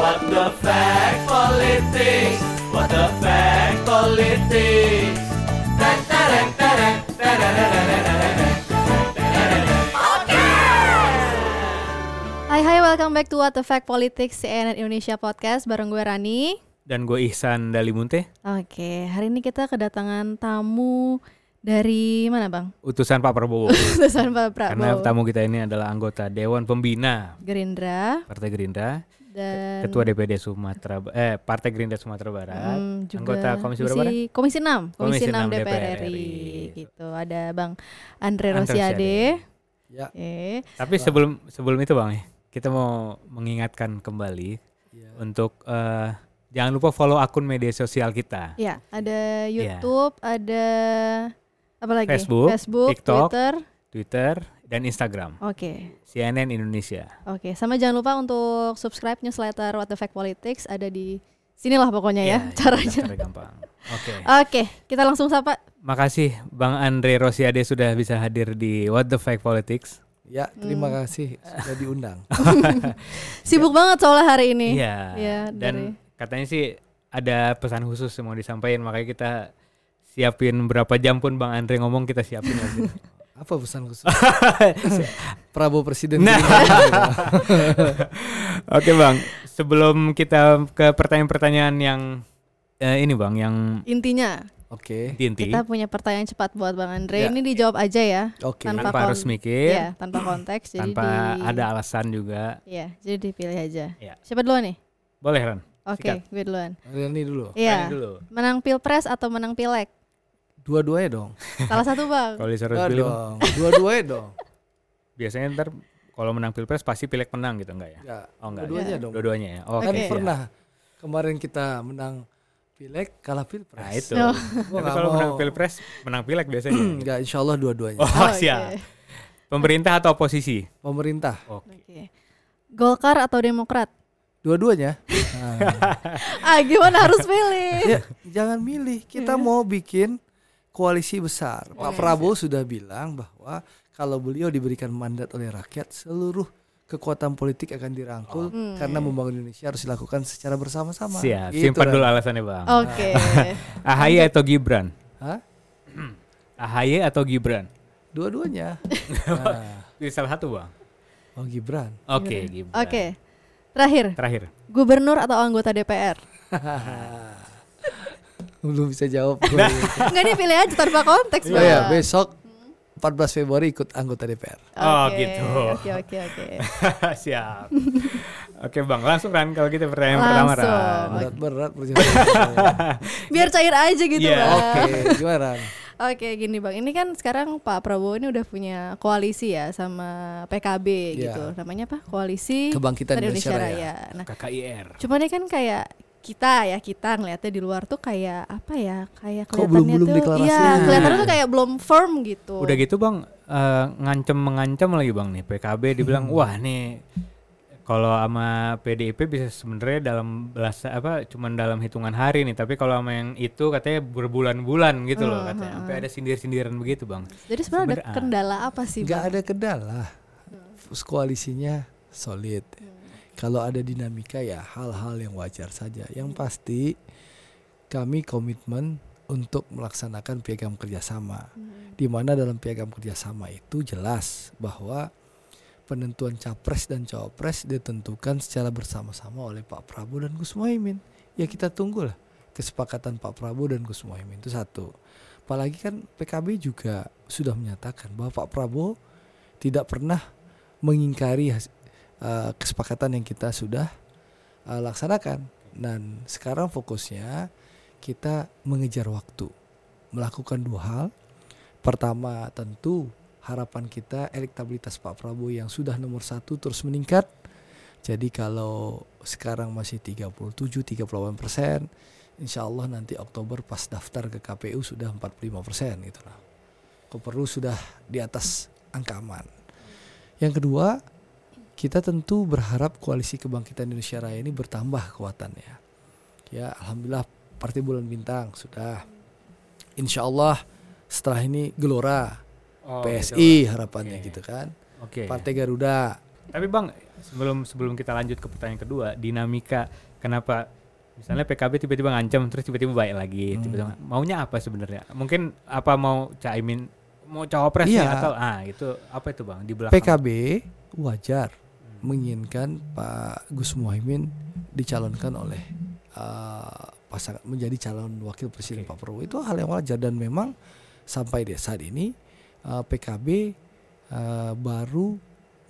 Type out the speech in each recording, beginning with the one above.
What the fact politics? What the fact politics? Tereng, tereng, tereng, tereng, tereng, tereng, tereng. Hai hai welcome back to What the Fact Politics CNN Indonesia Podcast bareng gue Rani. Dan gue Ihsan Dalimunte, Oke, hari ini kita kedatangan tamu dari mana bang? utusan Pak Prabowo. Utusan Pak Karena Prabowo. tamu kita ini adalah anggota Dewan Pembina Gerindra Partai Gerindra, dan Ketua DPD Sumatera eh Partai Gerindra Sumatera Barat, mm, juga anggota Komisi berapa? Komisi 6, Komisi, Komisi 6 6 DPR, DPR RI RI. gitu. Ada Bang Andre Rosiade. Ya. Oke. Tapi sebelum sebelum itu Bang, ya, kita mau mengingatkan kembali Ya. untuk eh, jangan lupa follow akun media sosial kita. Ya, ada Iya. YouTube, ada apa lagi? Facebook, Facebook, TikTok. Twitter. Twitter dan Instagram Oke. CNN Indonesia. Oke, sama jangan lupa untuk subscribe newsletter What the Fact Politics ada di sinilah pokoknya ya, Ya, caranya. daftar gampang. Oke. Oke, kita langsung sapa. Makasih Bang Andre Rosiade sudah bisa hadir di What the Fact Politics. Ya, terima Hmm. kasih sudah diundang. Sibuk banget soalnya hari ini. Iya. Iya, dan dari- katanya sih ada pesan khusus yang mau disampaikan makanya kita siapin berapa jam pun Bang Andre ngomong kita siapin aja. Apa pesan khusus? Prabowo Presiden. Nah. Gerindra. Oke Bang, sebelum kita ke pertanyaan-pertanyaan yang eh, ini Bang, yang Intinya Oke. inti kita punya pertanyaan cepat buat Bang Andre. Ya. Ini dijawab aja ya, Oke. tanpa tanpa harus mikir, Iya, tanpa konteks. jadi tanpa di- ada alasan juga. Iya, jadi dipilih aja. Iya. Siapa duluan nih? Boleh Ran? Oke, Sikat. gue duluan. Rani dulu. Iya. Rani dulu. Menang pilpres atau menang pileg? Dua-duanya dong. Salah satu bang. Kalau disuruh Enggak pilih, Bang, dong. Dua-duanya dong. biasanya ntar kalau menang pilpres pasti pileg menang gitu enggak ya? Enggak. Oh enggak. Dua-duanya Iya. dong. Dua-duanya ya. Oke. Kan Oke. pernah kemarin kita menang Pileg kalah Pilpres. Nah itu. Oh. Tapi kalau mau. menang pilpres menang pileg biasanya. Enggak, insya Allah dua-duanya. Oh, Oh, siap. oke. Pemerintah atau oposisi? Pemerintah, Oke. Oke. Golkar atau Demokrat? dua-duanya. Ah, gimana harus pilih? ya, jangan milih. Kita mau bikin koalisi besar. Pak Prabowo sudah bilang bahwa kalau beliau diberikan mandat oleh rakyat, seluruh kekuatan politik akan dirangkul Hmm. karena membangun Indonesia harus dilakukan secara bersama-sama. Siap. Gitu, Simpan dulu alasannya bang. Oke. AHY atau Gibran? Hah? AHY atau Gibran? Dua-duanya. Nah, salah satu bang. oh Gibran. Oke Gibran. Oke. Terakhir, Terakhir. gubernur atau anggota DPR? Belum bisa jawab. gue. Enggak nih pilih aja tanpa konteks, oh Bang. ya, besok 14 Februari ikut anggota DPR. Oh, Oke, gitu. Oke, oke, oke. Siap. Oke bang, langsung Ran kalau kita pertanyaan pertama Langsung. Ran. Berat-berat perjalanan. Biar cair aja gitu, Iya. Bang. Oke, gimana? Oke, gini Bang. Ini kan sekarang Pak Prabowo ini udah punya koalisi ya sama PKB Iya. gitu. Namanya apa? Koalisi Kebangkitan Indonesia, Indonesia Raya. Raya. Nah, KKIR. Cuman ini kan kayak kita ya kita ngeliatnya di luar tuh kayak apa ya kayak kelihatannya belum- belum tuh iya kelihatannya tuh kayak belum firm gitu. Udah gitu bang, eh, ngancem mengancam lagi bang nih PKB dibilang Hmm. wah nih kalau sama PDIP bisa sebenarnya dalam belas apa cuman dalam hitungan hari nih tapi kalau sama yang itu katanya berbulan-bulan gitu loh Hmm, katanya. Hmm, sampai ada sindir-sindiran begitu bang. Jadi sebenarnya ada Sebenarnya- kendala apa sih Nggak ada kendala. Koalisinya solid. Kalau ada dinamika ya hal-hal yang wajar saja. Yang pasti kami komitmen untuk melaksanakan piagam kerjasama. Hmm. Di mana dalam piagam kerjasama itu jelas bahwa penentuan capres dan cawapres ditentukan secara bersama-sama oleh Pak Prabowo dan Gus Muhaimin. Ya kita tunggulah kesepakatan Pak Prabowo dan Gus Muhaimin itu satu. Apalagi kan PKB juga sudah menyatakan bahwa Pak Prabowo tidak pernah mengingkari eh, kesepakatan yang kita sudah eh, laksanakan. Dan sekarang fokusnya kita mengejar waktu, melakukan dua hal. Pertama tentu harapan kita elektabilitas Pak Prabowo yang sudah nomor satu terus meningkat. Jadi kalau sekarang masih 37-38 persen, insya Allah nanti Oktober pas daftar ke KPU sudah 45 persen gitu lah. Perlu sudah di atas angka aman. Yang kedua, kita tentu berharap koalisi kebangkitan Indonesia Raya ini bertambah kekuatannya. Ya, alhamdulillah Partai Bulan Bintang sudah. Insya Allah setelah ini Gelora Oh, PSI gitu. harapannya Oke. gitu kan. Oke. Partai Garuda Tapi Bang, sebelum sebelum kita lanjut ke pertanyaan kedua, dinamika kenapa misalnya PKB tiba-tiba ngancam terus tiba-tiba baik lagi, Hmm. tiba-tiba maunya apa sebenarnya? Mungkin apa mau Caimin mau cawapres Iya. atau ah itu apa itu Bang di belakang? PKB wajar menginginkan Pak Gus Muhaimin dicalonkan oleh uh, pasangan menjadi calon wakil presiden Oke. Pak Prabowo itu hal yang wajar dan memang sampai di saat ini uh, PKB uh, baru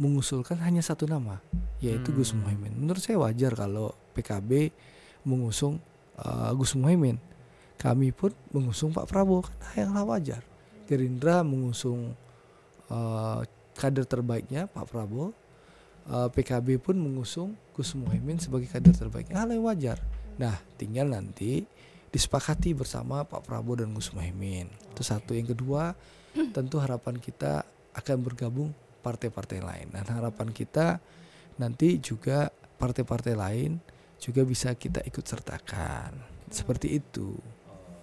mengusulkan hanya satu nama yaitu Gus Hmm. Muhaimin. Menurut saya wajar kalau PKB mengusung uh, Gus Muhaimin. Kami pun mengusung Pak Prabowo kan hal yang wajar. Gerindra mengusung uh, kader terbaiknya Pak Prabowo. Uh, PKB pun mengusung Gus Muhaimin sebagai kader terbaiknya. Hal yang wajar. Nah, tinggal nanti disepakati bersama Pak Prabowo dan Gus Muhaimin. Itu satu. Yang kedua, tentu harapan kita akan bergabung partai-partai lain. Dan harapan kita nanti juga partai-partai lain juga bisa kita ikut sertakan. Seperti itu.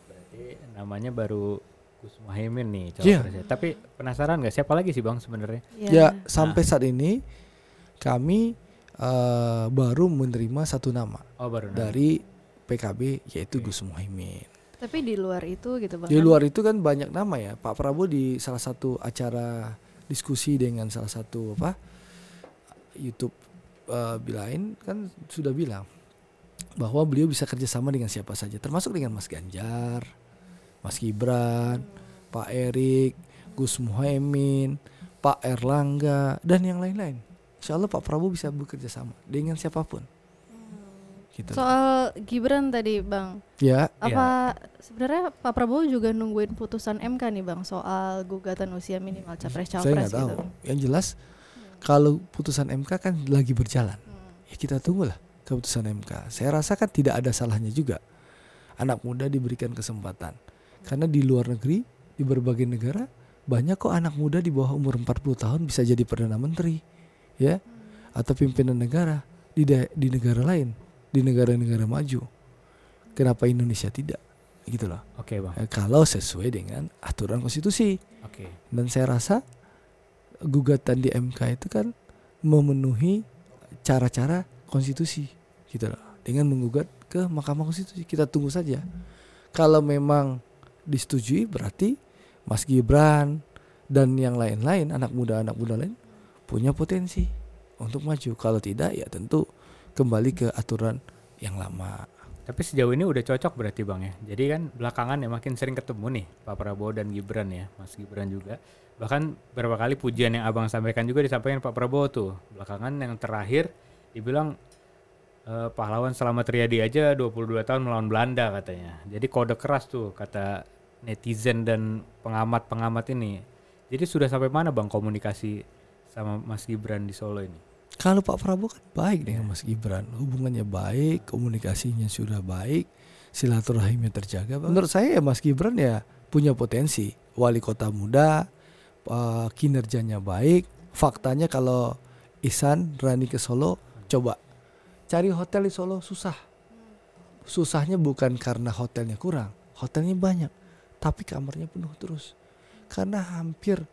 Berarti namanya baru Gus Muhaimin nih Iya. cawapresnya. Tapi penasaran nggak siapa lagi sih Bang sebenarnya? Iya. Ya, sampai saat ini kami eh, baru menerima satu nama Oh baru nama. dari PKB yaitu Oke. Gus Muhaimin. Tapi di luar itu gitu bang. Di luar itu kan banyak nama ya. Pak Prabowo di salah satu acara diskusi dengan salah satu apa YouTube eh, bilain kan sudah bilang bahwa beliau bisa kerjasama dengan siapa saja, termasuk dengan Mas Ganjar, Mas Gibran, Pak Erik, Gus Muhaimin, Pak Erlangga dan yang lain-lain. Insya Allah Pak Prabowo bisa bekerja sama dengan siapa pun. Gitu. Soal Gibran tadi bang, ya, apa sebenarnya Pak Prabowo juga nungguin putusan MK nih bang soal gugatan usia minimal capres saya cawapres nggak tahu. gitu. Yang jelas kalau putusan MK kan lagi berjalan. Hmm. Ya kita tunggulah keputusan MK. Saya rasa kan tidak ada salahnya juga anak muda diberikan kesempatan. Karena di luar negeri, di berbagai negara banyak kok anak muda di bawah umur 40 tahun bisa jadi perdana menteri, ya, atau pimpinan negara di di negara lain, di negara-negara maju. Kenapa Indonesia tidak? Gitu loh. Oke Bang. Eh, kalau sesuai dengan aturan konstitusi. Oke. Dan saya rasa gugatan di MK itu kan memenuhi cara-cara konstitusi gitu loh. Dengan menggugat ke Mahkamah Konstitusi. Kita tunggu saja. Kalau memang disetujui berarti Mas Gibran dan yang lain-lain anak muda-anak muda lain punya potensi untuk maju. Kalau tidak ya tentu kembali ke aturan yang lama. Tapi sejauh ini udah cocok berarti Bang ya. Jadi kan belakangan ya makin sering ketemu nih Pak Prabowo dan Gibran ya, Mas Gibran juga. Bahkan beberapa kali pujian yang Abang sampaikan juga disampaikan Pak Prabowo tuh. Belakangan yang terakhir dibilang eh, pahlawan Selamat Riyadi aja 22 tahun melawan Belanda katanya. Jadi kode keras tuh kata netizen dan pengamat-pengamat ini. Jadi sudah sampai mana Bang komunikasi sama Mas Gibran di Solo ini? Kalau Pak Prabowo kan baik dengan Mas Gibran, hubungannya baik, komunikasinya sudah baik, silaturahimnya terjaga. Menurut saya ya Mas Gibran ya punya potensi, wali kota muda, eh, kinerjanya baik. Faktanya kalau Isan Rani ke Solo, coba cari hotel di Solo susah. Susahnya bukan karena hotelnya kurang, hotelnya banyak, tapi kamarnya penuh terus. Karena hampir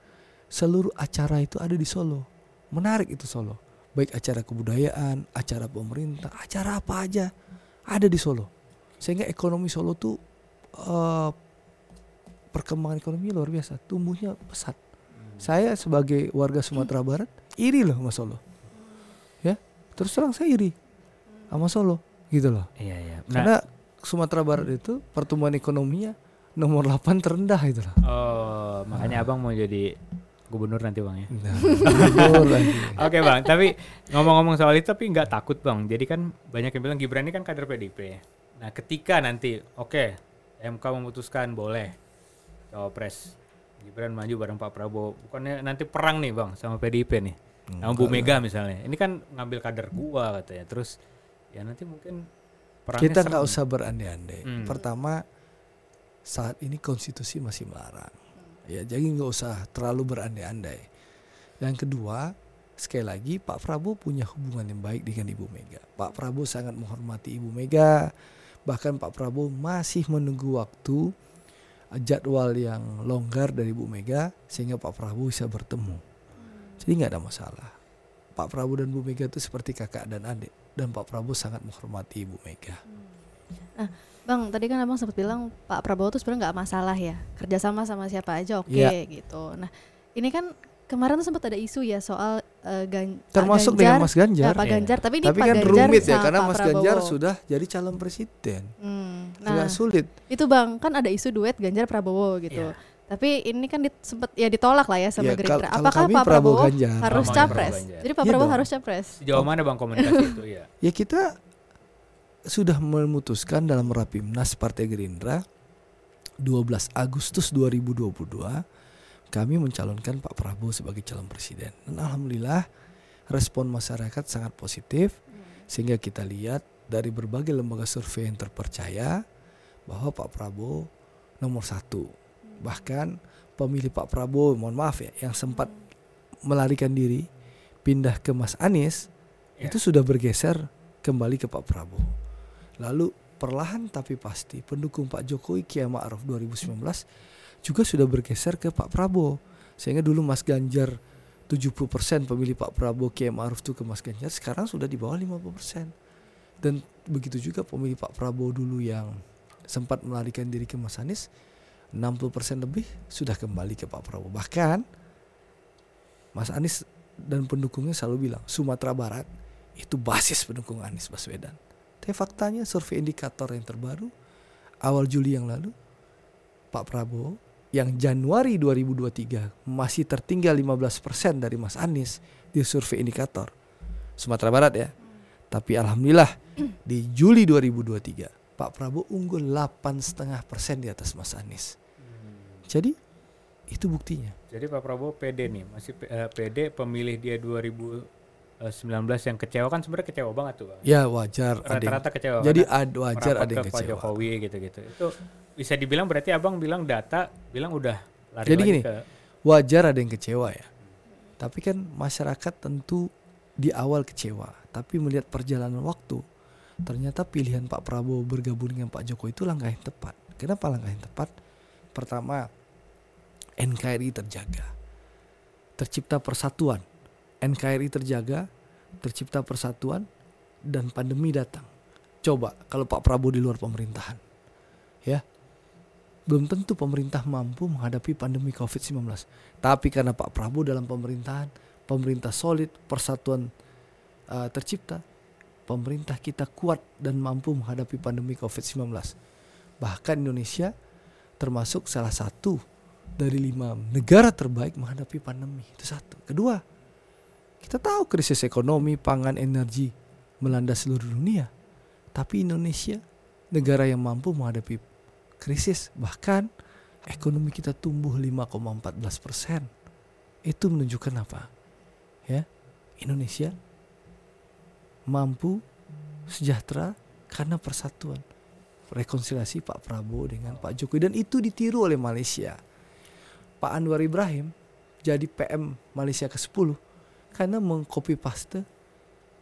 seluruh acara itu ada di Solo. Menarik itu Solo baik acara kebudayaan, acara pemerintah, acara apa aja ada di Solo. Sehingga ekonomi Solo tuh eh, perkembangan ekonomi luar biasa, tumbuhnya pesat. Saya sebagai warga Sumatera Barat iri loh sama Solo. Ya, terus terang saya iri sama Solo, gitu loh. Iya iya. Nah, Karena Sumatera Barat itu pertumbuhan ekonominya nomor 8 terendah itu loh. oh, makanya Abang mau jadi gubernur nanti Bang ya. Nah. Oke bang, tapi ngomong-ngomong soal itu tapi nggak takut bang. Jadi kan banyak yang bilang Gibran ini kan kader PDIP. Nah ketika nanti oke MK memutuskan boleh cawapres Gibran maju bareng Pak Prabowo, bukannya nanti perang nih bang sama PDIP nih, sama Bu Mega misalnya. Ini kan ngambil kader gua katanya. Terus ya nanti mungkin perangnya Kita nggak usah berandai-andai. Hmm. Pertama, saat ini konstitusi masih melarang. Ya, jadi nggak usah terlalu berandai-andai. Yang kedua, sekali lagi Pak Prabowo punya hubungan yang baik dengan Ibu Mega. Pak Prabowo sangat menghormati Ibu Mega. Bahkan Pak Prabowo masih menunggu waktu eh, jadwal yang longgar dari Ibu Mega sehingga Pak Prabowo bisa bertemu. Jadi nggak ada masalah. Pak Prabowo dan Bu Mega itu seperti kakak dan adik dan Pak Prabowo sangat menghormati Bu Mega. Bang, tadi kan abang sempat bilang Pak Prabowo tuh sebenarnya nggak masalah ya kerjasama sama siapa aja oke Iya. gitu. Nah ini kan kemarin tuh sempat ada isu ya soal eh, Gan- Pak Termasuk Ganjar, dengan Mas Ganjar. eh, Pak Iya. Ganjar, tapi ini Tapi Pak kan Ganjar rumit ya karena Pak Mas Ganjar Prabowo. sudah jadi calon presiden. Hmm, Agak Nah, sulit. itu bang kan ada isu duet Ganjar Prabowo gitu. Iya. Tapi ini kan sempet ya ditolak lah ya sama Ya, Gerindra. kalau Apakah Pak Prabowo Prabowo Ganjar. harus capres? Prabowo Ganjar. Jadi Pak Iya Prabowo dong. harus capres. Sejauh mana bang komunikasi itu ya? Ya kita sudah memutuskan dalam Rapimnas Partai Gerindra 12 Agustus 2022 kami mencalonkan Pak Prabowo sebagai calon presiden. Dan alhamdulillah respon masyarakat sangat positif sehingga kita lihat dari berbagai lembaga survei yang terpercaya bahwa Pak Prabowo nomor satu. Bahkan pemilih Pak Prabowo, mohon maaf ya, yang sempat melarikan diri pindah ke Mas Anies Ya. itu sudah bergeser kembali ke Pak Prabowo. Lalu perlahan tapi pasti pendukung Pak Jokowi Kiai Ma'ruf 2019 juga sudah bergeser ke Pak Prabowo. Sehingga dulu Mas Ganjar 70% pemilih Pak Prabowo Kiai Ma'ruf itu ke Mas Ganjar sekarang sudah di bawah 50%. Dan begitu juga pemilih Pak Prabowo dulu yang sempat melarikan diri ke Mas Anies 60% lebih sudah kembali ke Pak Prabowo. Bahkan Mas Anies dan pendukungnya selalu bilang Sumatera Barat itu basis pendukung Anies Baswedan. Tapi faktanya survei indikator yang terbaru awal Juli yang lalu Pak Prabowo yang Januari 2023 masih tertinggal 15% dari Mas Anies di survei indikator Sumatera Barat ya. Tapi alhamdulillah di Juli 2023 Pak Prabowo unggul 8,5% di atas Mas Anies. Jadi itu buktinya. Jadi Pak Prabowo PD nih, masih P- eh, PD pemilih dia 2019 yang kecewa kan sebenarnya kecewa banget tuh bang. Ya wajar Rata-rata kecewa. Jadi ad, wajar ada yang ke Pak kecewa. Jokowi gitu-gitu. Itu bisa dibilang berarti abang bilang data, bilang udah lari Jadi gini, ke wajar ada yang kecewa ya. Tapi kan masyarakat tentu di awal kecewa, tapi melihat perjalanan waktu, ternyata pilihan Pak Prabowo bergabung dengan Pak Jokowi itu langkah yang tepat. Kenapa langkah yang tepat? Pertama, NKRI terjaga. Tercipta persatuan. NKRI terjaga, tercipta persatuan dan pandemi datang. Coba kalau Pak Prabowo di luar pemerintahan. Ya. Belum tentu pemerintah mampu menghadapi pandemi Covid-19. Tapi karena Pak Prabowo dalam pemerintahan, pemerintah solid, persatuan uh, tercipta, pemerintah kita kuat dan mampu menghadapi pandemi Covid-19. Bahkan Indonesia termasuk salah satu dari lima negara terbaik menghadapi pandemi. Itu satu. Kedua, kita tahu krisis ekonomi, pangan, energi melanda seluruh dunia. Tapi Indonesia negara yang mampu menghadapi krisis. Bahkan ekonomi kita tumbuh 5,14 persen. Itu menunjukkan apa? Ya, Indonesia mampu sejahtera karena persatuan rekonsiliasi Pak Prabowo dengan Pak Jokowi dan itu ditiru oleh Malaysia. Pak Anwar Ibrahim jadi PM Malaysia ke-10 karena mengcopy paste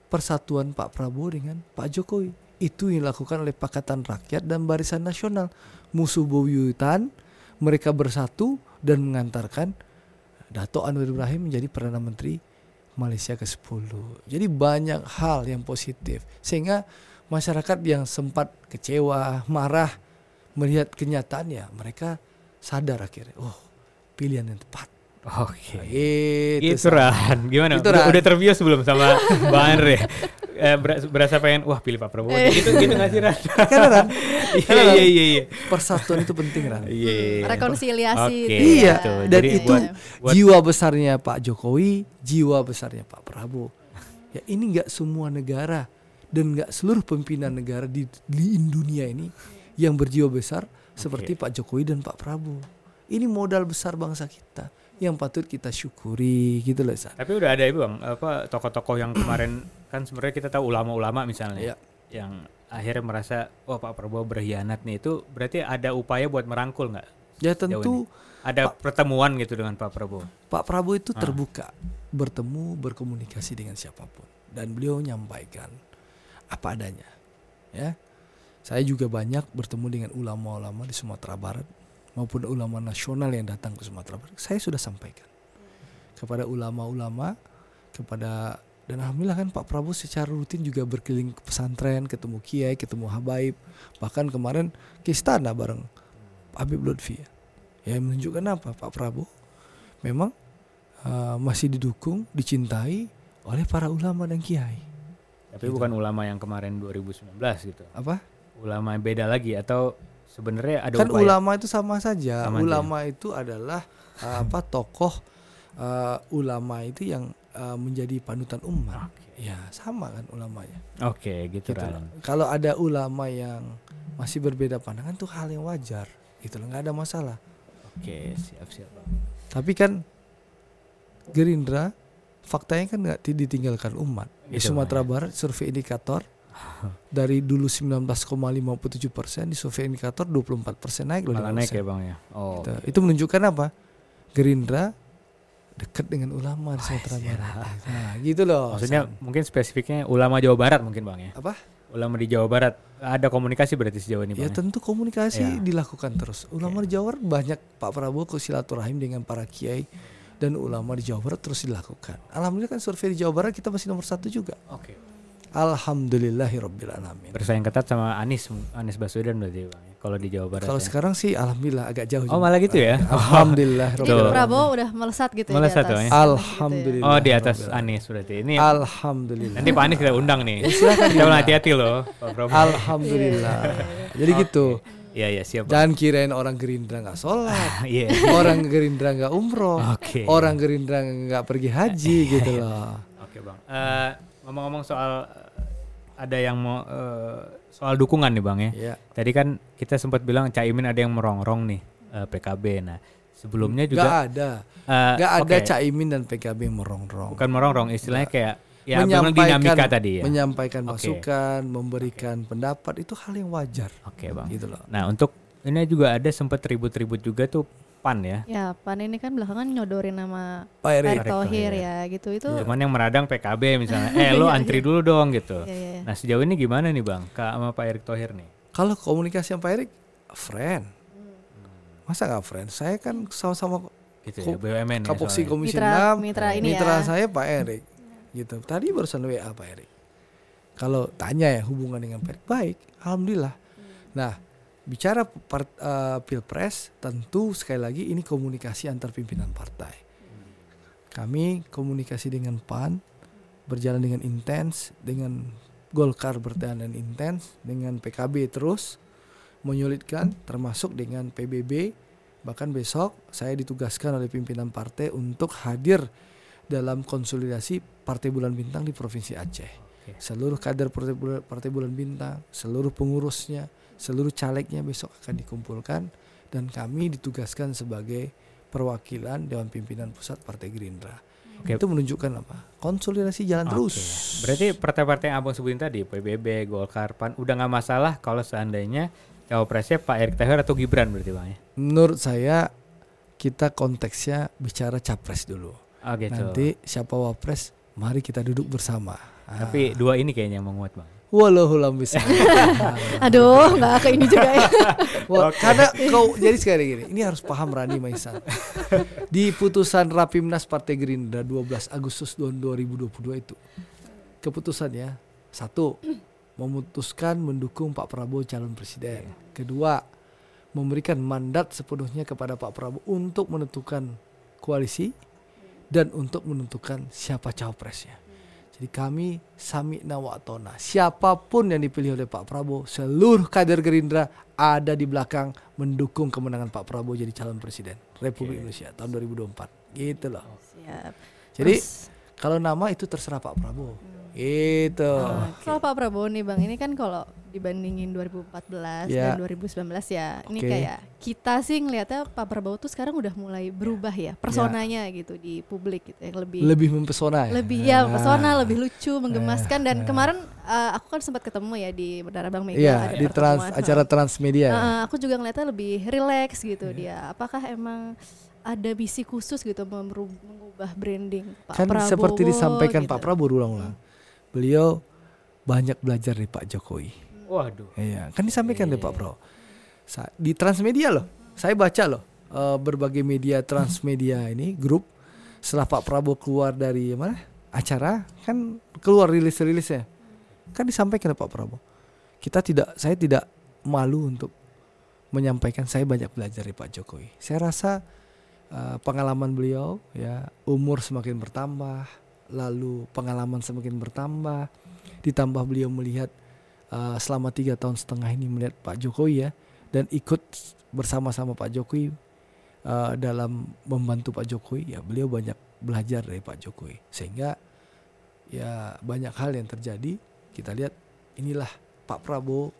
persatuan Pak Prabowo dengan Pak Jokowi. Itu yang dilakukan oleh Pakatan Rakyat dan Barisan Nasional. Musuh bebuyutan, mereka bersatu dan mengantarkan Dato Anwar Ibrahim menjadi Perdana Menteri Malaysia ke-10. Jadi banyak hal yang positif sehingga masyarakat yang sempat kecewa, marah melihat kenyataannya, mereka sadar akhirnya, oh pilihan yang tepat. Oke. Itu Itu Ran, gimana? Itu, udah, Ran. udah terbius belum sama Bang Andre? Eh, ber- berasa pengen, wah pilih Pak Prabowo. Eh. gitu gitu nggak sih Ran? Kan, Ran? Iya iya iya iya. persatuan itu penting Ran. Iya, iya. Rekonsiliasi Oke, itu Iya, ya. dan Jadi itu buat- buat- jiwa besarnya Pak Jokowi, jiwa besarnya Pak Prabowo. Ya ini nggak semua negara dan nggak seluruh pimpinan negara di, di dunia ini yang berjiwa besar seperti Pak Jokowi dan Pak Prabowo. Ini modal besar bangsa kita yang patut kita syukuri gitu loh San. Tapi udah ada ibu bang, apa tokoh-tokoh yang kemarin kan sebenarnya kita tahu ulama-ulama misalnya, Iya. yang akhirnya merasa, wah Pak Prabowo berkhianat nih itu berarti ada upaya buat merangkul nggak? Ya tentu Ada pertemuan gitu dengan Pak Prabowo. Pak Prabowo itu Ah. terbuka bertemu berkomunikasi dengan siapa pun dan beliau menyampaikan apa adanya ya saya juga banyak bertemu dengan ulama-ulama di Sumatera Barat maupun ulama nasional yang datang ke Sumatera Barat saya sudah sampaikan kepada ulama-ulama kepada Dan alhamdulillah kan Pak Prabowo secara rutin juga berkeliling ke pesantren, ketemu kiai, ketemu habaib, bahkan kemarin ke istana bareng Habib Lutfi. Ya menunjukkan apa Pak Prabowo memang uh, masih didukung, dicintai oleh para ulama dan kiai. Tapi bukan ulama yang kemarin 2019 gitu. Apa? Ulama yang beda lagi atau sebenarnya ada kan upaya ulama itu sama saja. Sama aja. ulama itu adalah uh, apa tokoh uh, ulama itu yang uh, menjadi panutan umat. Ya sama kan ulamanya. Oke, gitu, Gitu loh. Kalau ada ulama yang masih berbeda pandangan tuh hal yang wajar. Gitu loh, nggak ada masalah. Oke, siap-siap, Bang. Tapi kan Gerindra faktanya kan nggak ti- ditinggalkan umat. Di Gitu, Sumatera Bang, Barat survei indikator dari dulu 19,57 persen di survei indikator 24 persen naik loh. Malah 5%. naik ya, Bang ya. Oh. Gitu. Itu menunjukkan apa? Gerindra dekat dengan ulama di Sumatera Barat. Nah, gitu loh. Maksudnya San. mungkin spesifiknya ulama Jawa Barat mungkin, Bang ya. apa? Ulama di Jawa Barat ada komunikasi berarti sejauh ini, Ya Bang. ya? tentu komunikasi Ya. dilakukan terus. Ulama di Jawa Barat banyak Pak Prabowo ke silaturahim dengan para kiai dan ulama di Jawa Barat terus dilakukan. Alhamdulillah kan survei di Jawa Barat kita masih nomor satu juga. Oke. Alhamdulillahirabbil alamin. Bersaing ketat sama Anies Anies Baswedan berarti, Bang. ya, Kalau di Jawa Barat. Kalau ya. sekarang sih alhamdulillah agak jauh. Oh, malah gitu ya? Alhamdulillah. Jadi. Prabowo udah melesat gitu ya Melesat di tuh, atas. ya? gitu Alhamdulillah. Oh, di atas. Anies berarti. Ini Alhamdulillah. nanti Pak Anies kita undang nih. silakan Kita diundang. hati-hati loh, Pak Prabowo. Alhamdulillah. Jadi gitu. Iya, iya, siap. Bang. Jangan kirain orang Gerindra nggak sholat, Iya. orang Gerindra nggak umroh, Oke. orang Gerindra nggak pergi haji gitu loh. Oke, Bang. Eh, ngomong-ngomong soal eh, ada yang mau eh, soal dukungan nih, Bang ya. Ya. Tadi kan kita sempat bilang Caimin ada yang merongrong nih eh, PKB. Nah, sebelumnya Nggak juga ada, eh, nggak ada oke, Caimin dan PKB yang merongrong. bukan merongrong, istilahnya kayak ya menyampaikan dinamika tadi ya. menyampaikan masukan, memberikan pendapat itu hal yang wajar Oke, Bang. gitu loh. Nah, untuk ini juga ada sempat ribut-ribut juga tuh PAN ya. Ya, Pan ini kan belakangan nyodorin nama Pak Erick. Erick Erick Thohir Thohir. ya gitu. Itu Cuman yang meradang PKB misalnya, eh lo Iya, antri dulu dong gitu. ya, ya, ya. Nah, sejauh ini gimana nih, Bang? Kak sama Pak Erick Thohir nih. Kalau komunikasi sama Pak Erick, friend. Masa nggak friend? Saya kan sama-sama Gitu ya, BUMN ya. Kapoksi soalnya. Komisi Mitra 6. mitra ini mitra ya. saya Pak Erik gitu tadi barusan WA Pak Erik kalau tanya ya hubungan dengan Pak Erik baik alhamdulillah nah bicara part- eh, pilpres tentu sekali lagi ini komunikasi antar pimpinan partai. Kami komunikasi dengan PAN berjalan dengan intens dengan Golkar berjalan dengan intens dengan PKB terus menyulitkan termasuk dengan PBB bahkan besok saya ditugaskan oleh pimpinan partai untuk hadir dalam konsolidasi Partai Bulan Bintang di Provinsi Aceh. Seluruh kader Partai Bulan, Partai Bulan Bintang, seluruh pengurusnya, seluruh calegnya besok akan dikumpulkan dan kami ditugaskan sebagai perwakilan Dewan Pimpinan Pusat Partai Gerindra. Oke. Itu menunjukkan apa? Konsolidasi jalan Oke. terus. Berarti partai-partai yang abang sebutin tadi, PBB, Golkar, PAN, udah nggak masalah kalau seandainya cawapresnya Pak Erick Thohir atau Gibran berarti bang ya? Menurut saya kita konteksnya bicara capres dulu. Oh gitu. Nanti siapa wapres, mari kita duduk bersama. Ah. Tapi dua ini kayaknya yang menguat bang. Wallahul a'lam Aduh, nggak ke ini juga ya. Wah, Karena kau jadi sekali gini, ini harus paham Rani Maisan. Di putusan Rapimnas Partai Gerindra 12 Agustus 2022 itu keputusannya satu memutuskan mendukung Pak Prabowo calon presiden. Kedua, memberikan mandat sepenuhnya kepada Pak Prabowo untuk menentukan koalisi dan untuk menentukan siapa cawapresnya. Jadi kami sami nawatona. Siapa pun yang dipilih oleh Pak Prabowo, seluruh kader Gerindra ada di belakang mendukung kemenangan Pak Prabowo jadi calon presiden Republik Indonesia tahun 2024. Gitu loh. Siap. Jadi Terus, kalau nama itu terserah Pak Prabowo. Gitu. Kalau Pak Prabowo nih Bang, ini kan kalau dibandingin 2014 Ya. dan 2019 ya, ini Oke. kayak kita sih ngelihatnya Pak Prabowo tuh sekarang udah mulai berubah ya, personanya gitu di publik gitu yang lebih Lebih mempesona ya. lebih ya Nah. pesona, lebih lucu, menggemaskan dan kemarin uh, aku kan sempat ketemu ya di Menara Bang Mega ada di trans, acara transmedia. ya. Uh, aku juga ngeliatnya lebih rileks gitu Iya. dia. Apakah emang ada misi khusus gitu mengubah branding Pak kan Prabowo? seperti disampaikan gitu. Pak Prabowo ulang-ulang. Beliau banyak belajar dari Pak Jokowi. Waduh. Iya, kan disampaikan dari Pak Prabowo. Sa- di Transmedia loh. Saya baca loh eh, berbagai media Transmedia ini grup setelah Pak Prabowo keluar dari mana? acara kan keluar rilis-rilisnya. Kan disampaikan oleh Pak Prabowo. Kita tidak saya tidak malu untuk menyampaikan saya banyak belajar dari Pak Jokowi. Saya rasa uh, pengalaman beliau ya umur semakin bertambah, lalu pengalaman semakin bertambah, ditambah beliau melihat uh, selama tiga tahun setengah ini melihat Pak Jokowi ya dan ikut bersama-sama Pak Jokowi uh, dalam membantu Pak Jokowi ya beliau banyak belajar dari Pak Jokowi. Sehingga ya banyak hal yang terjadi. Kita lihat inilah Pak Prabowo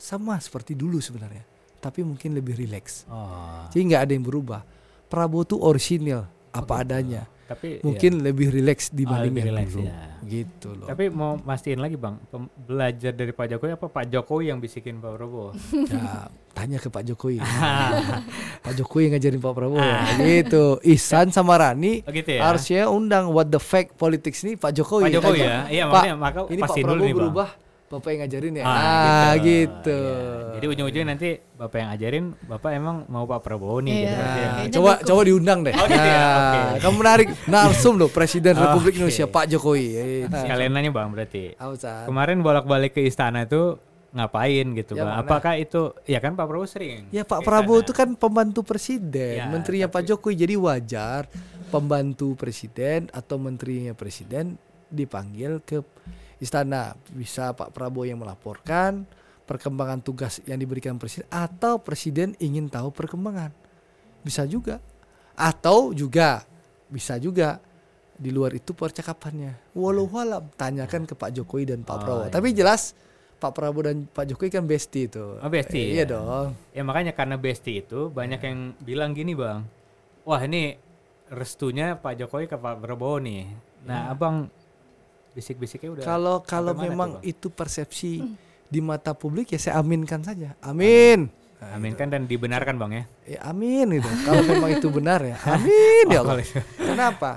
sama seperti dulu sebenarnya tapi mungkin lebih rileks. Oh. jadi nggak ada yang berubah. Prabowo tuh orisinil apa adanya Tapi mungkin lebih rileks dibanding lebih yang rileks, dulu ya. gitu loh Tapi mau mastiin lagi bang, belajar dari Pak Jokowi apa Pak Jokowi yang bisikin Pak Prabowo? ya, tanya ke Pak Jokowi Pak Jokowi yang ngajarin Pak Prabowo gitu Ihsan sama Rani Oh gitu ya? harusnya undang what the fact politics ini Pak Jokowi Pak Jokowi Tanya, ya? Iya Pak, makanya maka ini Pak pastiin dulu Prabowo nih bang. Bapak yang ngajarin ya Ah, ah, gitu, Iya. Jadi ujung-ujungnya nanti Bapak yang ajarin, Bapak emang mau Pak Prabowo nih Iya. gitu. Nah, Iya. Kayaknya coba dukung. coba diundang deh. Oh, gitu ya? Nah, Oke. Kamu menarik narsum loh Presiden. Republik Indonesia Pak Jokowi. Eh, Sekalian nanya bang berarti. San? Kemarin bolak-balik ke istana itu ngapain gitu Ya, bang? mana? Apakah itu, ya kan Pak Prabowo sering. Ya Pak Prabowo itu kan pembantu presiden, Ya, menterinya Pak tapi- Jokowi jadi wajar pembantu presiden atau menterinya presiden dipanggil ke istana. Bisa Pak Prabowo yang melaporkan perkembangan tugas yang diberikan presiden atau presiden ingin tahu perkembangan. Bisa juga. Atau juga bisa juga di luar itu percakapannya. Walau alam tanyakan ke Pak Jokowi dan Pak Oh, Prabowo. iya. Tapi jelas Pak Prabowo dan Pak Jokowi kan bestie itu. Oh, bestie, Iya ya. dong. Ya makanya karena bestie itu banyak Ya. yang bilang gini bang, wah ini restunya Pak Jokowi ke Pak Prabowo nih. Nah abang bisik-bisiknya udah. Kalau kalau memang Bang? itu persepsi di mata publik ya saya aminkan saja. Amin. Nah, Amin kan dan dibenarkan bang ya. Ya amin itu. kalau memang itu benar ya. Amin ya Oh, Allah. kalau itu. Kenapa?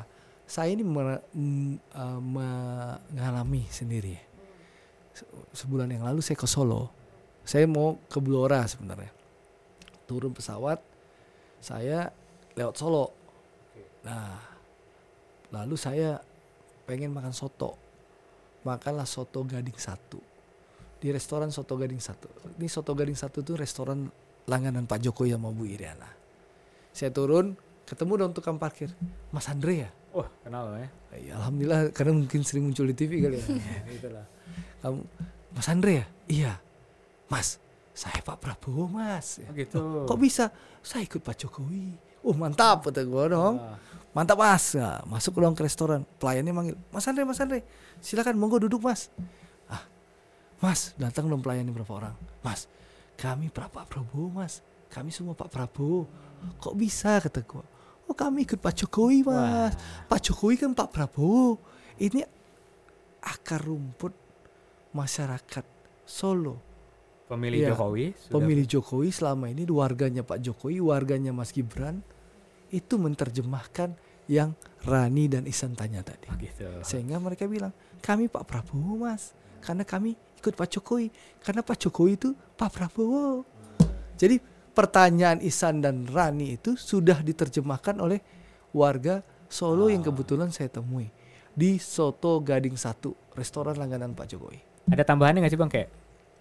Saya ini eh, mengalami sendiri. Se- Sebulan yang lalu saya ke Solo. Saya mau ke Blora sebenarnya. Turun pesawat, saya lewat Solo. Nah, lalu saya pengen makan soto. Makanlah soto Gading satu di restoran Soto Gading satu. Ini Soto Gading satu tuh restoran langganan Pak Jokowi sama Bu Iriana. Saya turun, ketemu dong tukang parkir, Mas Andre ya. Wah kenal ya. Ya, Alhamdulillah karena mungkin sering muncul di TV kali ya. Itulah. Kamu Mas Andre ya? Iya. Mas, saya Pak Prabowo, Mas. Oh, gitu. Kok bisa? Saya ikut Pak Jokowi. Oh mantap kata gue dong. Wah. Mantap mas. Nah, masuk ke ruang ke restoran. Pelayannya manggil, Mas Andre, Mas Andre, silakan monggo duduk mas. Ah, Mas, datang dong pelayannya berapa orang? Mas, kami Pak Prabowo mas. Kami semua Pak Prabowo. Kok bisa kata gua? Oh kami ikut Pak Jokowi mas. Pak Jokowi kan Pak Prabowo. Ini akar rumput masyarakat Solo. Pemilih Iya. Jokowi. sudah- Pemilih Jokowi selama ini warganya Pak Jokowi, warganya Mas Gibran itu menerjemahkan yang Rani dan Isan tanya tadi. Gitu. Sehingga mereka bilang, kami Pak Prabowo mas, karena kami ikut Pak Jokowi, karena Pak Jokowi itu Pak Prabowo. Jadi pertanyaan Isan dan Rani itu sudah diterjemahkan oleh warga Solo yang kebetulan saya temui di Soto Gading 1, restoran langganan Pak Jokowi. Ada tambahannya nggak sih bang kayak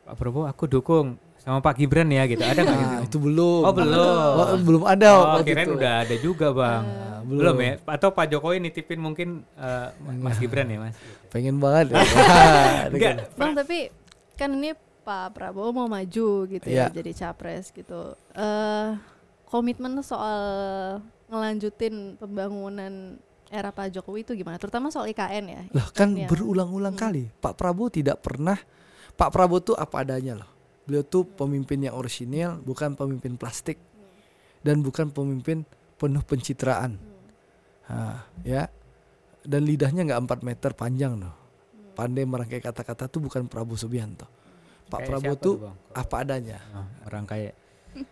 Pak Prabowo aku dukung sama Pak Gibran ya gitu. Ada nggak gitu? Nah, itu belum. Oh, belum. Oh, belum ada Oh, waktu kirain itu. udah ada juga bang. Nah, belum. belum. ya? Atau Pak Jokowi nitipin mungkin eh, Mas Gibran ya mas? Pengen banget. ya. Enggak. Bang tapi kan ini Pak Prabowo mau maju gitu ya Iya. jadi capres gitu. Eh komitmen soal ngelanjutin pembangunan era Pak Jokowi itu gimana? Terutama soal IKN ya. Lah kan Iya. berulang-ulang Hmm. kali Pak Prabowo tidak pernah Pak Prabowo tuh apa adanya loh. Beliau tuh pemimpin yang orisinil, bukan pemimpin plastik dan bukan pemimpin penuh pencitraan. Hah, ya. Dan lidahnya nggak 4 meter panjang loh. Pandai merangkai kata-kata tuh bukan Prabowo Subianto. Pak Kayak Prabowo tuh Bang? apa adanya. Oh, orang kayak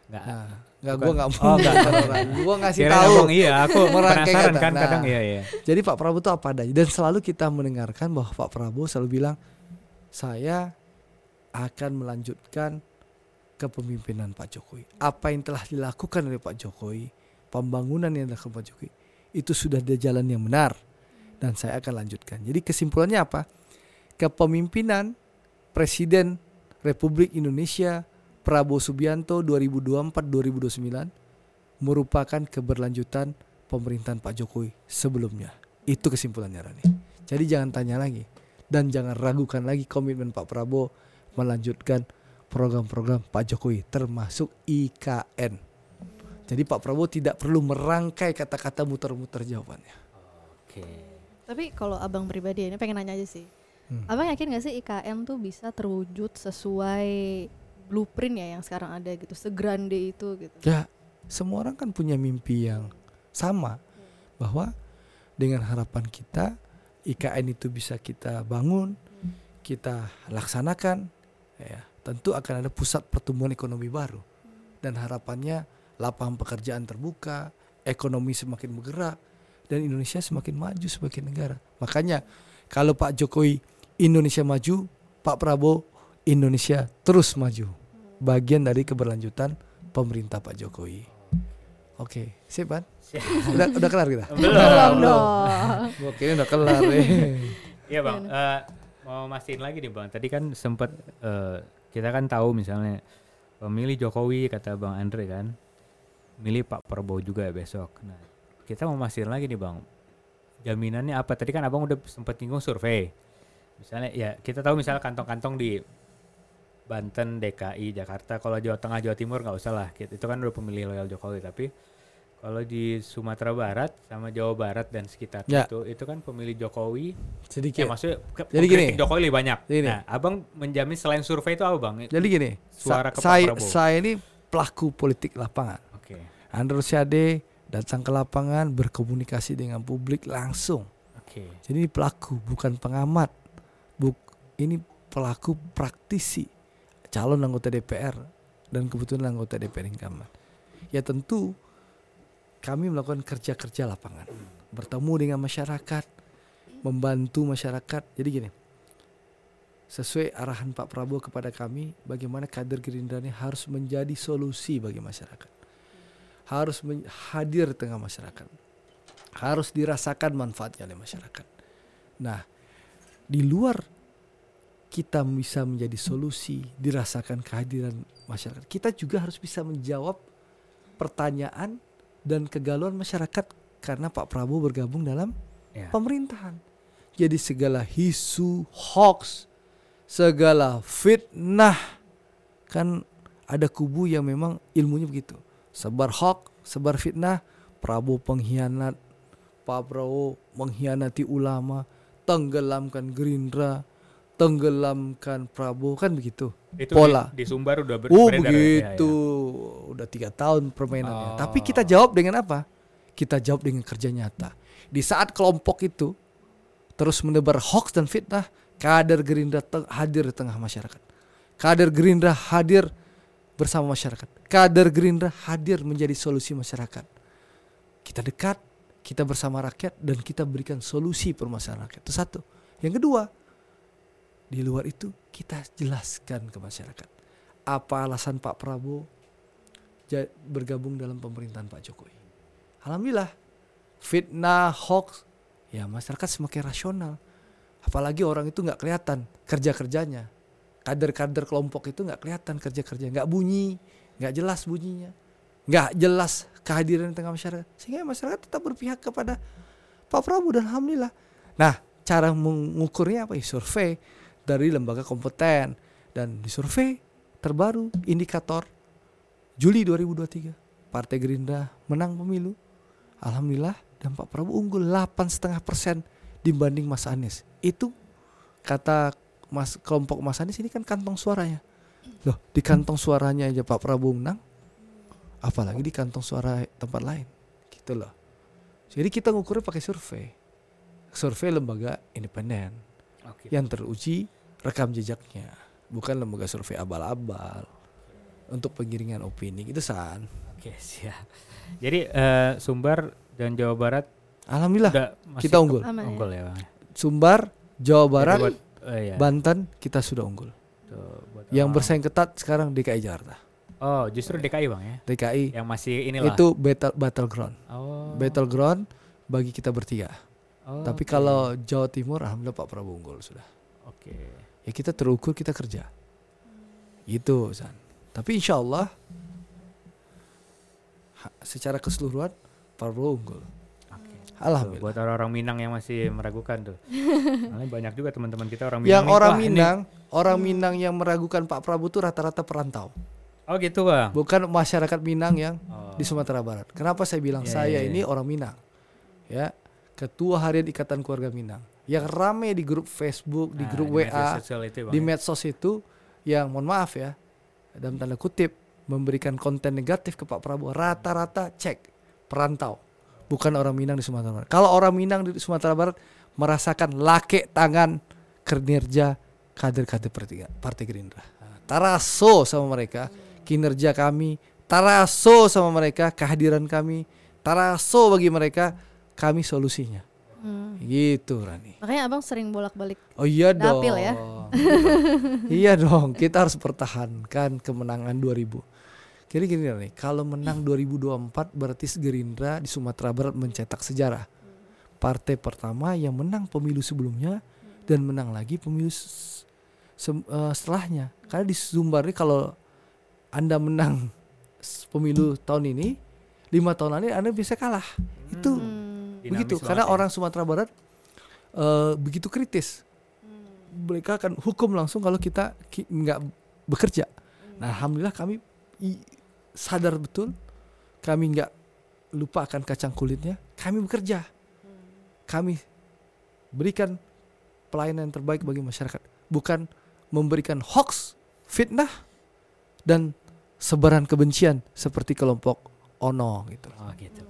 nggak. Nah, nggak gua nggak Oh, mau orang. Gua ngasih tahu. iya, aku Merangkai penasaran kata. kan Nah. kadang iya iya. Jadi Pak Prabowo itu apa adanya dan selalu kita mendengarkan bahwa Pak Prabowo selalu bilang saya akan melanjutkan kepemimpinan Pak Jokowi. Apa yang telah dilakukan oleh Pak Jokowi, pembangunan yang dilakukan Pak Jokowi itu sudah di jalan yang benar dan saya akan lanjutkan. Jadi kesimpulannya apa? Kepemimpinan Presiden Republik Indonesia Prabowo Subianto 2024-2029 merupakan keberlanjutan pemerintahan Pak Jokowi sebelumnya. Itu kesimpulannya Rani. Jadi jangan tanya lagi dan jangan ragukan lagi komitmen Pak Prabowo melanjutkan program-program Pak Jokowi termasuk IKN. Jadi Pak Prabowo tidak perlu merangkai kata-kata muter-muter jawabannya. Oke. Tapi kalau abang pribadi ini pengen nanya aja sih. Hmm. Abang yakin gak sih IKN tuh bisa terwujud sesuai blueprint ya yang sekarang ada gitu, segrande itu gitu. Ya, semua orang kan punya mimpi yang sama bahwa dengan harapan kita IKN itu bisa kita bangun, kita laksanakan, ya tentu akan ada pusat pertumbuhan ekonomi baru dan harapannya lapangan pekerjaan terbuka, ekonomi semakin bergerak dan Indonesia semakin maju sebagai negara. Makanya kalau Pak Jokowi Indonesia maju, Pak Prabowo Indonesia terus maju. Bagian dari keberlanjutan pemerintah Pak Jokowi. Oke, sip kan? Udah udah kelar kita. Belum. Gua kira udah kelar eh. Iya bang, Eh, mau mastiin lagi nih bang. Tadi kan sempat eh, kita kan tahu misalnya pemilih Jokowi kata bang Andre kan, milih Pak Prabowo juga ya besok. Nah kita mau mastiin lagi nih bang, jaminannya apa? Tadi kan abang udah sempat nyinggung survei. Misalnya ya kita tahu misalnya kantong-kantong di Banten, DKI, Jakarta. Kalau Jawa Tengah, Jawa Timur nggak usah lah. Itu kan udah pemilih loyal Jokowi. Tapi kalau di Sumatera Barat sama Jawa Barat dan sekitar Ya. itu, itu kan pemilih Jokowi Sedikit. Ya maksudnya ke, Jadi gini. Jokowi lebih banyak. Jadi gini. Nah, abang menjamin selain survei itu apa bang? Jadi gini, Suara sa- ke saya Prabowo. saya ini pelaku politik lapangan. Oke, Andre Rosiade datang ke lapangan berkomunikasi dengan publik langsung. oke, Jadi ini pelaku bukan pengamat. Buk ini pelaku praktisi calon anggota DPR dan kebetulan anggota DPR incumbent. Ya tentu kami melakukan kerja-kerja lapangan, bertemu dengan masyarakat, membantu masyarakat. Jadi gini, sesuai arahan Pak Prabowo kepada kami, bagaimana kader Gerindra ini harus menjadi solusi bagi masyarakat, harus hadir di tengah masyarakat, harus dirasakan manfaatnya oleh masyarakat. Nah, di luar kita bisa menjadi solusi, dirasakan kehadiran masyarakat. Kita juga harus bisa menjawab pertanyaan dan kegalauan masyarakat karena Pak Prabowo bergabung dalam ya. pemerintahan. Jadi segala isu, hoax, segala fitnah kan ada kubu yang memang ilmunya begitu. Sebar hoax, sebar fitnah, Prabowo pengkhianat, Pak Prabowo mengkhianati ulama, tenggelamkan Gerindra, tenggelamkan Prabowo kan begitu. Itu Pola. Di, di Sumbar udah ber- Oh beredar ya? begitu, Ya, udah tiga tahun permainannya. Oh. Tapi kita jawab dengan apa? Kita jawab dengan kerja nyata. Di saat kelompok itu terus menebar hoax dan fitnah, kader Gerindra hadir di tengah masyarakat. Kader Gerindra hadir bersama masyarakat. Kader Gerindra hadir menjadi solusi masyarakat. Kita dekat, kita bersama rakyat dan kita berikan solusi permasalahan rakyat. Itu satu. Yang kedua, di luar itu kita jelaskan ke masyarakat apa alasan Pak Prabowo bergabung dalam pemerintahan Pak Jokowi. Alhamdulillah fitnah hoax ya masyarakat semakin rasional. Apalagi orang itu nggak kelihatan kerja kerjanya. Kader-kader kelompok itu nggak kelihatan kerja kerja, nggak bunyi, nggak jelas bunyinya, nggak jelas kehadiran di tengah masyarakat. Sehingga masyarakat tetap berpihak kepada Pak Prabowo dan alhamdulillah. Nah cara mengukurnya apa? Ya, survei dari lembaga kompeten dan di survei terbaru indikator Juli 2023 Partai Gerindra menang pemilu. Alhamdulillah dan Pak Prabowo unggul 8,5 persen dibanding Mas Anies. Itu kata Mas kelompok Mas Anies ini kan kantong suaranya. Loh di kantong suaranya aja Pak Prabowo menang apalagi di kantong suara tempat lain. Gitu loh. Jadi kita ngukurnya pakai survei. Survei lembaga independen Oke. yang teruji rekam jejaknya bukan lembaga survei abal-abal untuk penggiringan opini gitu san Oke, siap. Jadi eh, Sumbar dan Jawa Barat alhamdulillah kita unggul. Aman ya? Unggul ya, Bang. Sumbar Jawa Barat buat, eh, ya, Banten kita sudah unggul tuh, buat yang orang- bersaing ketat sekarang DKI Jakarta Oh, justru DKI Bang ya. DKI Yang masih inilah. itu battle battleground Oh. battleground bagi kita bertiga Oh, Tapi oke. kalau Jawa Timur alhamdulillah Pak Prabowo unggul sudah. oke. Ya kita terukur kita kerja. Gitu San. Tapi insya Allah secara keseluruhan Pak Prabowo unggul. Tuh, Alhamdulillah. buat orang-orang Minang yang masih meragukan tuh. Banyak juga teman-teman kita orang Minang. Yang nih, orang "Wah, ini-" Minang, orang Minang yang meragukan Pak Prabowo itu rata-rata perantau. Oh gitu bang. Bukan masyarakat Minang yang Oh. di Sumatera Barat. Kenapa saya bilang Iya, saya iya, ini iya. orang Minang? Ya, ketua harian Ikatan Keluarga Minang. Yang rame di grup Facebook, di Nah, grup media WA, itu, di ya. medsos itu yang mohon maaf ya, dalam tanda kutip memberikan konten negatif ke Pak Prabowo rata-rata cek perantau, bukan orang Minang di Sumatera Barat. Kalau orang Minang di Sumatera Barat merasakan lake tangan kinerja kader-kader Partai- Partai Gerindra. Nah, Taraso sama mereka kinerja kami, taraso sama mereka kehadiran kami, taraso bagi mereka kami solusinya. Hmm. Gitu Rani. Makanya abang sering bolak-balik. Oh iya dong. Dapil ya. iya dong, kita harus pertahankan kemenangan 2000. Jadi gini nih, kalau menang 2024 berarti Gerindra di Sumatera Barat mencetak sejarah. Partai pertama yang menang pemilu sebelumnya dan menang lagi pemilu eh, setelahnya. Karena di Sumbar ini kalau Anda menang pemilu tahun ini, lima tahun lalu Anda bisa kalah. Itu Hmm. Begitu karena ya. orang Sumatera Barat eh, begitu kritis mereka akan hukum langsung kalau kita ki- nggak bekerja. Nah alhamdulillah kami i- sadar betul kami nggak lupa akan kacang kulitnya kami bekerja. Kami berikan pelayanan yang terbaik bagi masyarakat bukan memberikan hoax fitnah dan sebaran kebencian seperti kelompok ono gitu. Oh gitu.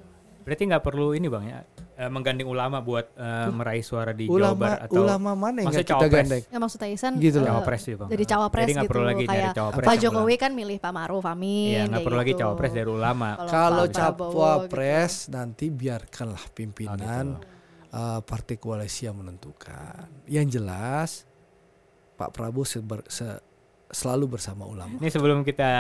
Berarti nggak perlu ini bang ya eh, menggandeng ulama buat eh, meraih suara di Jawa ulama Barat atau ulama mana yang Maksudnya kita cawapres? gandeng Ya maksudnya Isan Gitu loh. eh, cawapres sih bang. jadi cawapres Jadi gitu perlu lagi nyari kayak cawapres. Pak Jokowi kan milih Pak Maruf Amin. Iya nggak perlu lagi gitu. cawapres dari ulama. Kalau cawapres gitu. nanti biarkanlah Oh, pimpinan gitu. uh, partai koalisi yang menentukan. Yang jelas Pak Prabowo seber- se- selalu bersama ulama. Ini sebelum kita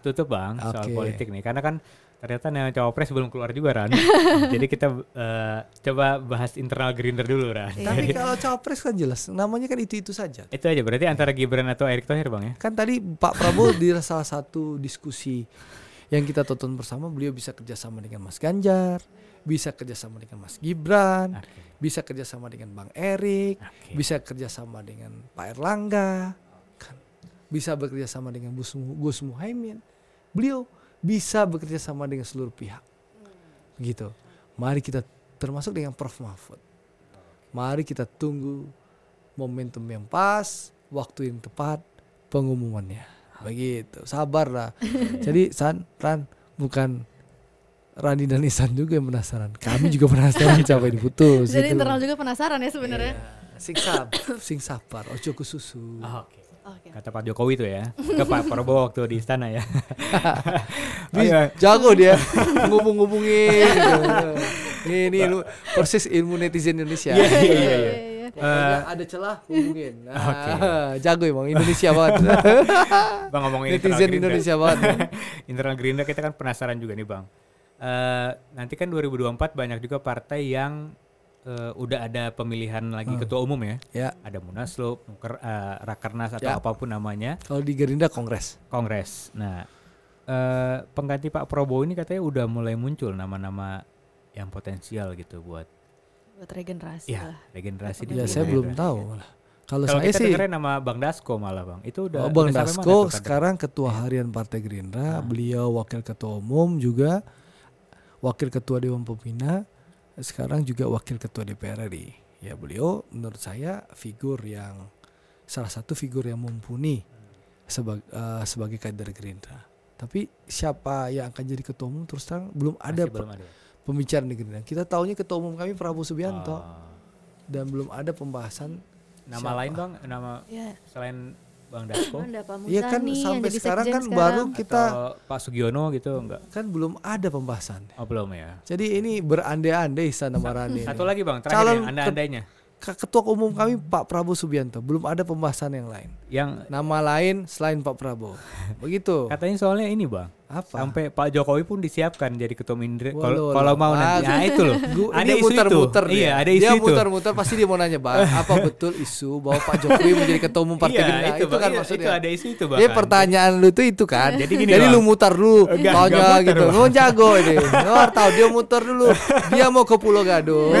tutup bang soal Oke. politik nih, karena kan ternyata nama cawapres belum keluar juga Ran. Jadi kita eh, coba bahas internal Gerindra dulu Ran. Tapi kalau cawapres kan jelas, namanya kan itu-itu saja. Itu aja berarti antara Gibran atau Erick Thohir bang ya? Kan tadi Pak Prabowo di salah satu diskusi yang kita tonton bersama, beliau bisa kerjasama dengan Mas Ganjar, bisa kerjasama dengan Mas Gibran, Oke. bisa kerjasama dengan Bang Erik, Oke. bisa kerjasama dengan Pak Erlangga, kan? bisa bekerja sama dengan Gus, Gus Muhaimin. Beliau bisa bekerja sama dengan seluruh pihak. Begitu. Mari kita termasuk dengan Prof Mahfud. Mari kita tunggu momentum yang pas, waktu yang tepat, pengumumannya. Begitu. Sabarlah. Jadi San, Ran, bukan Rani dan Isan juga yang penasaran. Kami juga penasaran siapa yang diputus. Jadi gitu. internal juga penasaran ya sebenarnya. Iya. Sing sabar, sing sabar, ojo kususu. Oh, Oke. Oke. Kata Pak Jokowi itu ya, ke Pak Prabowo waktu di istana ya. Oh, iya. Jago dia ngubung-ngubungin. gitu. Ini, ini lu persis ilmu netizen Indonesia. Iya, iya, iya, iya. iya. Pokoknya ada celah hubungin. Nah, Oke. Jago emang Indonesia banget. Bang ngomongin internal netizen. Indonesia banget. internal Gerindra kita kan penasaran juga nih bang. Eh nanti kan 2024 banyak juga partai yang eh, udah ada pemilihan lagi Hmm. ketua umum ya. Ya, Ada munaslup, muker, eh, rakernas atau Ya. apa pun namanya, kalau di Gerindra Kongres. kongres. Nah, eh, pengganti Pak Prabowo ini katanya udah mulai muncul nama-nama yang potensial gitu buat Buat regenerasi ya lah. regenerasi di Ya, saya Gerindra. belum tahu malah. Kalau saya kita sih nama Bang Dasko malah bang, itu udah. Oh, Bang udah Dasko sekarang ketua harian Partai Gerindra, Ah. beliau wakil ketua umum juga, wakil ketua Dewan Pembina, sekarang juga wakil ketua DPR RI. Ya beliau menurut saya figur yang salah satu figur yang mumpuni sebagai sebagai kader Gerindra. Tapi siapa yang akan jadi ketua umum terus terang belum ada Masih pe- belum ada. pembicaraan di Gerindra. Kita tahunya ketua umum kami Prabowo Subianto Oh. dan belum ada pembahasan. Nama Siapa? lain bang, nama Ya. selain Bang Dasko Iya kan sampai sekarang kan baru kita atau Pak Sugiono gitu enggak? kan belum ada pembahasan. Oh belum ya. Jadi ini berandai-andai sana Marani. Satu lagi bang, terakhir Calon yang anda-andainya. Ke- Ketua umum kami Pak Prabowo Subianto. Belum ada pembahasan yang lain. Yang Nama lain selain Pak Prabowo. Begitu. katanya soalnya ini bang, Apa? Sampai Pak Jokowi pun disiapkan jadi ketua umum Indra. Waduh, Kalau kalau mau nanti. Ah, Nah, itu loh. Gua- ada dia isu muter-muter itu. dia. Iya, ada isu dia itu. muter-muter pasti dia mau nanya, Bang, apa betul isu bahwa Pak Jokowi menjadi ketua umum Partai iya, Gerindra? itu, Itu, kan Iya, maksudnya. Itu ada isu itu, Bang. Jadi pertanyaan lu itu itu kan. Jadi gini, Jadi Bang. lu mutar dulu, tanya muter, gitu. Lu jago ini. Oh, tahu dia muter dulu. Dia mau ke Pulau Gadung.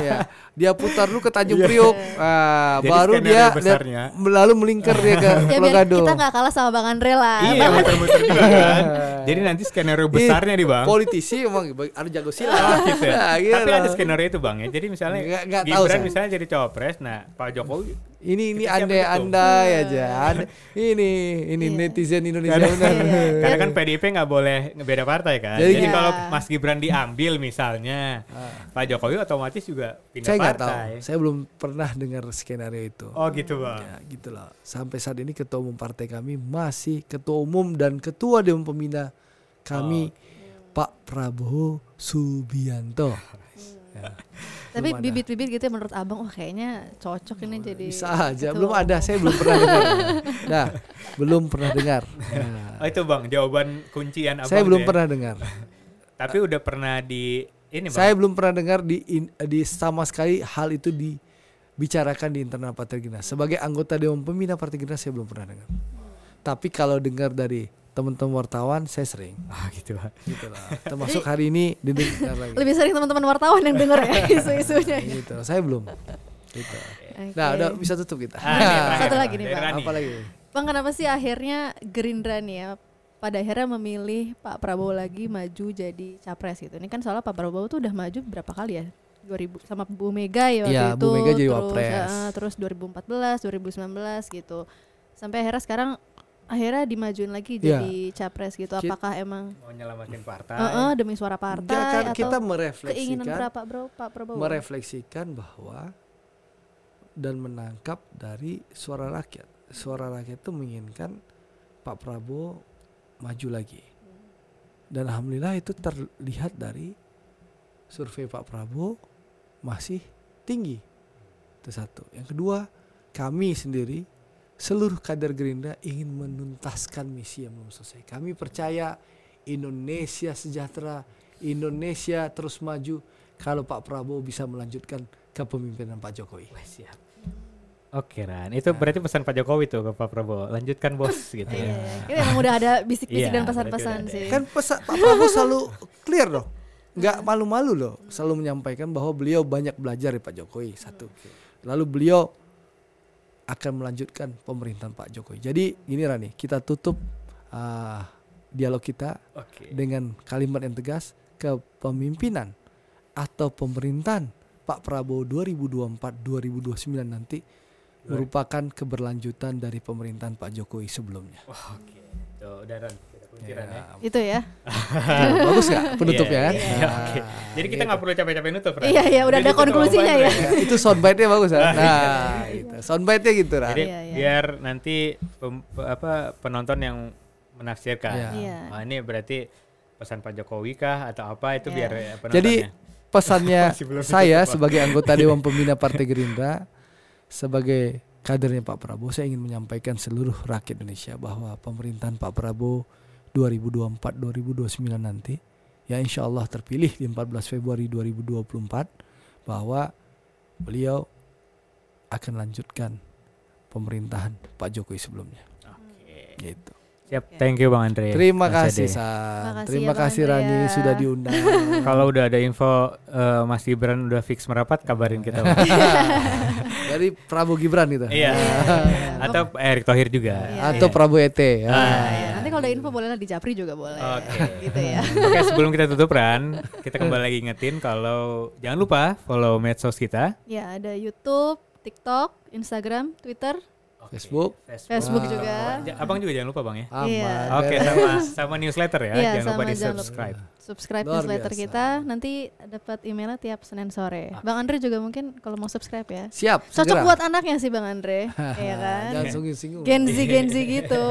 Iya. Dia putar dulu ke Tanjung Priuk. Ah, Jadi baru dia besarnya. dia- lalu melingkar dia ke Ya Pulau biar Gadung. kita nggak kalah sama Bang Andre lah. Iya, muter-muter juga kan. Jadi nanti skenario besarnya nih, Bang. Politisi emang harus jago Oh, silat. gitu ya. Nah, gitu Tapi ada skenario itu bang ya. Jadi misalnya nggak tahu Gibran saya. misalnya jadi cawapres, nah Pak Jokowi Ini ini andai gitu? andai aja. Anda- ini ini Iya. netizen Indonesia Karena- benar. Iya. karena kan PDIP nggak boleh beda partai kan. Jadi Jadi, kalau Iya. Mas Gibran diambil misalnya, Pak Jokowi otomatis juga pindah Saya nggak tahu. partai. Saya belum pernah dengar skenario itu. Oh gitu bang. Ya, gitu lah. Sampai saat ini ketua umum partai kami masih ketua umum dan ketua dewan pembina kami Pak Prabowo Subianto. Ya. Tapi bibit-bibit gitu ya menurut abang, wah kayaknya cocok ini jadi. Bisa aja, ketua belum ada. Saya belum pernah dengar. Nah, belum pernah dengar. Nah, Oh itu bang jawaban kuncian abang. saya belum ya. pernah dengar. Tapi udah pernah di ini bang. Saya belum pernah dengar di in- di sama sekali hal itu dibicarakan di internal Partai Gerindra. Sebagai anggota Dewan Pembina Partai Gerindra saya belum pernah dengar. Tapi kalau dengar dari teman-teman wartawan saya sering. Ah gitu. Gitu lah. Termasuk hari ini didengar lagi. Lebih sering teman-teman wartawan yang denger ya isu-isunya. Gitu. Saya belum. Gitu. Oke. Nah, udah bisa tutup kita. Ah, terakhir, Satu lagi nih. Rani. Apa lagi? Bang kenapa sih akhirnya Gerindra nih ya pada akhirnya memilih Pak Prabowo lagi maju jadi capres gitu. Ini kan soalnya Pak Prabowo tuh udah maju berapa kali ya? 2000 sama Bu Mega ya waktu Iya, itu. Bu Mega jadi terus, wapres. eh, terus 2014, 2019 gitu. Sampai akhirnya sekarang akhirnya dimajuin lagi Iya. jadi capres gitu. Apakah emang Mau nyelamatin partai. eh, eh, demi suara Enggak, partai kan atau kita keinginan merefleksikan berapa bro Pak Prabowo? merefleksikan bahwa dan menangkap dari suara rakyat. Suara rakyat itu menginginkan Pak Prabowo maju lagi. Dan alhamdulillah itu terlihat dari survei Pak Prabowo masih tinggi. Itu satu. Yang kedua, kami sendiri seluruh kader Gerindra ingin menuntaskan misi yang belum selesai. Kami percaya Indonesia sejahtera, Indonesia terus maju kalau Pak Prabowo bisa melanjutkan kepemimpinan Pak Jokowi. Wah, siap. Oke Ran, itu berarti pesan Pak Jokowi tuh ke Pak Prabowo. Lanjutkan bos gitu Iya, ya. iya. Ini emang udah ada bisik-bisik Iya, dan pesan-pesan sih. Kan pesan Pak Prabowo selalu clear loh. Nggak malu-malu loh selalu menyampaikan bahwa beliau banyak belajar dari Pak Jokowi satu. Lalu beliau akan melanjutkan pemerintahan Pak Jokowi. Jadi gini Rani, kita tutup ah, dialog kita Oke. dengan kalimat yang tegas kepemimpinan atau pemerintahan Pak Prabowo 2024-2029 nanti merupakan keberlanjutan dari pemerintahan Pak Jokowi sebelumnya. Oke. Tuh, udah Ran ya. Itu ya. Bagus nggak penutupnya kan? Iya, iya, Nah, oke. Jadi kita nggak perlu capek-capek nutup Ran. Iya, iya, udah ada Jadi konklusinya ya. Itu soundbite-nya bagus kan? Nah, gitu. Soundbite-nya gitu kan. Jadi Iya, iya. biar nanti pem- apa penonton yang menafsirkan. Iya. Iya. Nah, ini berarti pesan Pak Jokowi kah atau apa itu Iya. biar ya, penontonnya. Jadi pesannya saya sebagai anggota Dewan Pembina Partai Gerindra sebagai kadernya Pak Prabowo saya ingin menyampaikan seluruh rakyat Indonesia bahwa pemerintahan Pak Prabowo 2024-2029 nanti ya insya Allah terpilih di 14 Februari 2024 bahwa beliau akan lanjutkan pemerintahan Pak Jokowi sebelumnya Oke. gitu. Siap, thank you Bang Andre. Terima Mas kasih. San. Makasih Terima ya, kasih Andre Rani ya. sudah diundang. Kalau udah ada info eh, Mas Gibran udah fix merapat, kabarin kita. Bang. Dari Prabowo Gibran itu. Iya. Atau Erick Thohir juga. Iya. Atau Prabowo ET. ya. Ah, Iya, kalau ada info bolehlah di Japri juga boleh. Oke. Gitu ya. Oke, sebelum kita tutup Ran, kita kembali lagi ingetin kalau jangan lupa follow medsos kita. Ya, ada YouTube, TikTok, Instagram, Twitter, Facebook. Facebook juga. Abang juga jangan lupa Bang ya. Iya. Oke, beres. sama sama newsletter ya. Iya, jangan lupa sama di jangan lupa. Subscribe. Luar newsletter biasa. kita, nanti dapat emailnya tiap Senin sore. Bang Andre juga mungkin kalau mau subscribe ya. Siap. Cocok segera. buat anaknya sih Bang Andre, iya kan? Jangan singgung-singgung. Gen Z Gen Z gitu.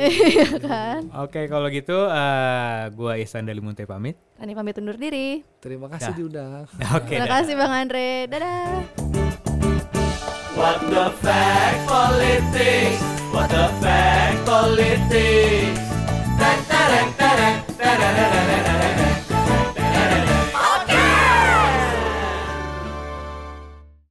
Iya kan? Oke, kalau gitu eh, gua Ihsan dari Munte pamit. Rani pamit undur diri. Terima kasih Dah. diundang. Oke. Terima dah. kasih Bang Andre. Dadah. What the fact politics? What the fact politics?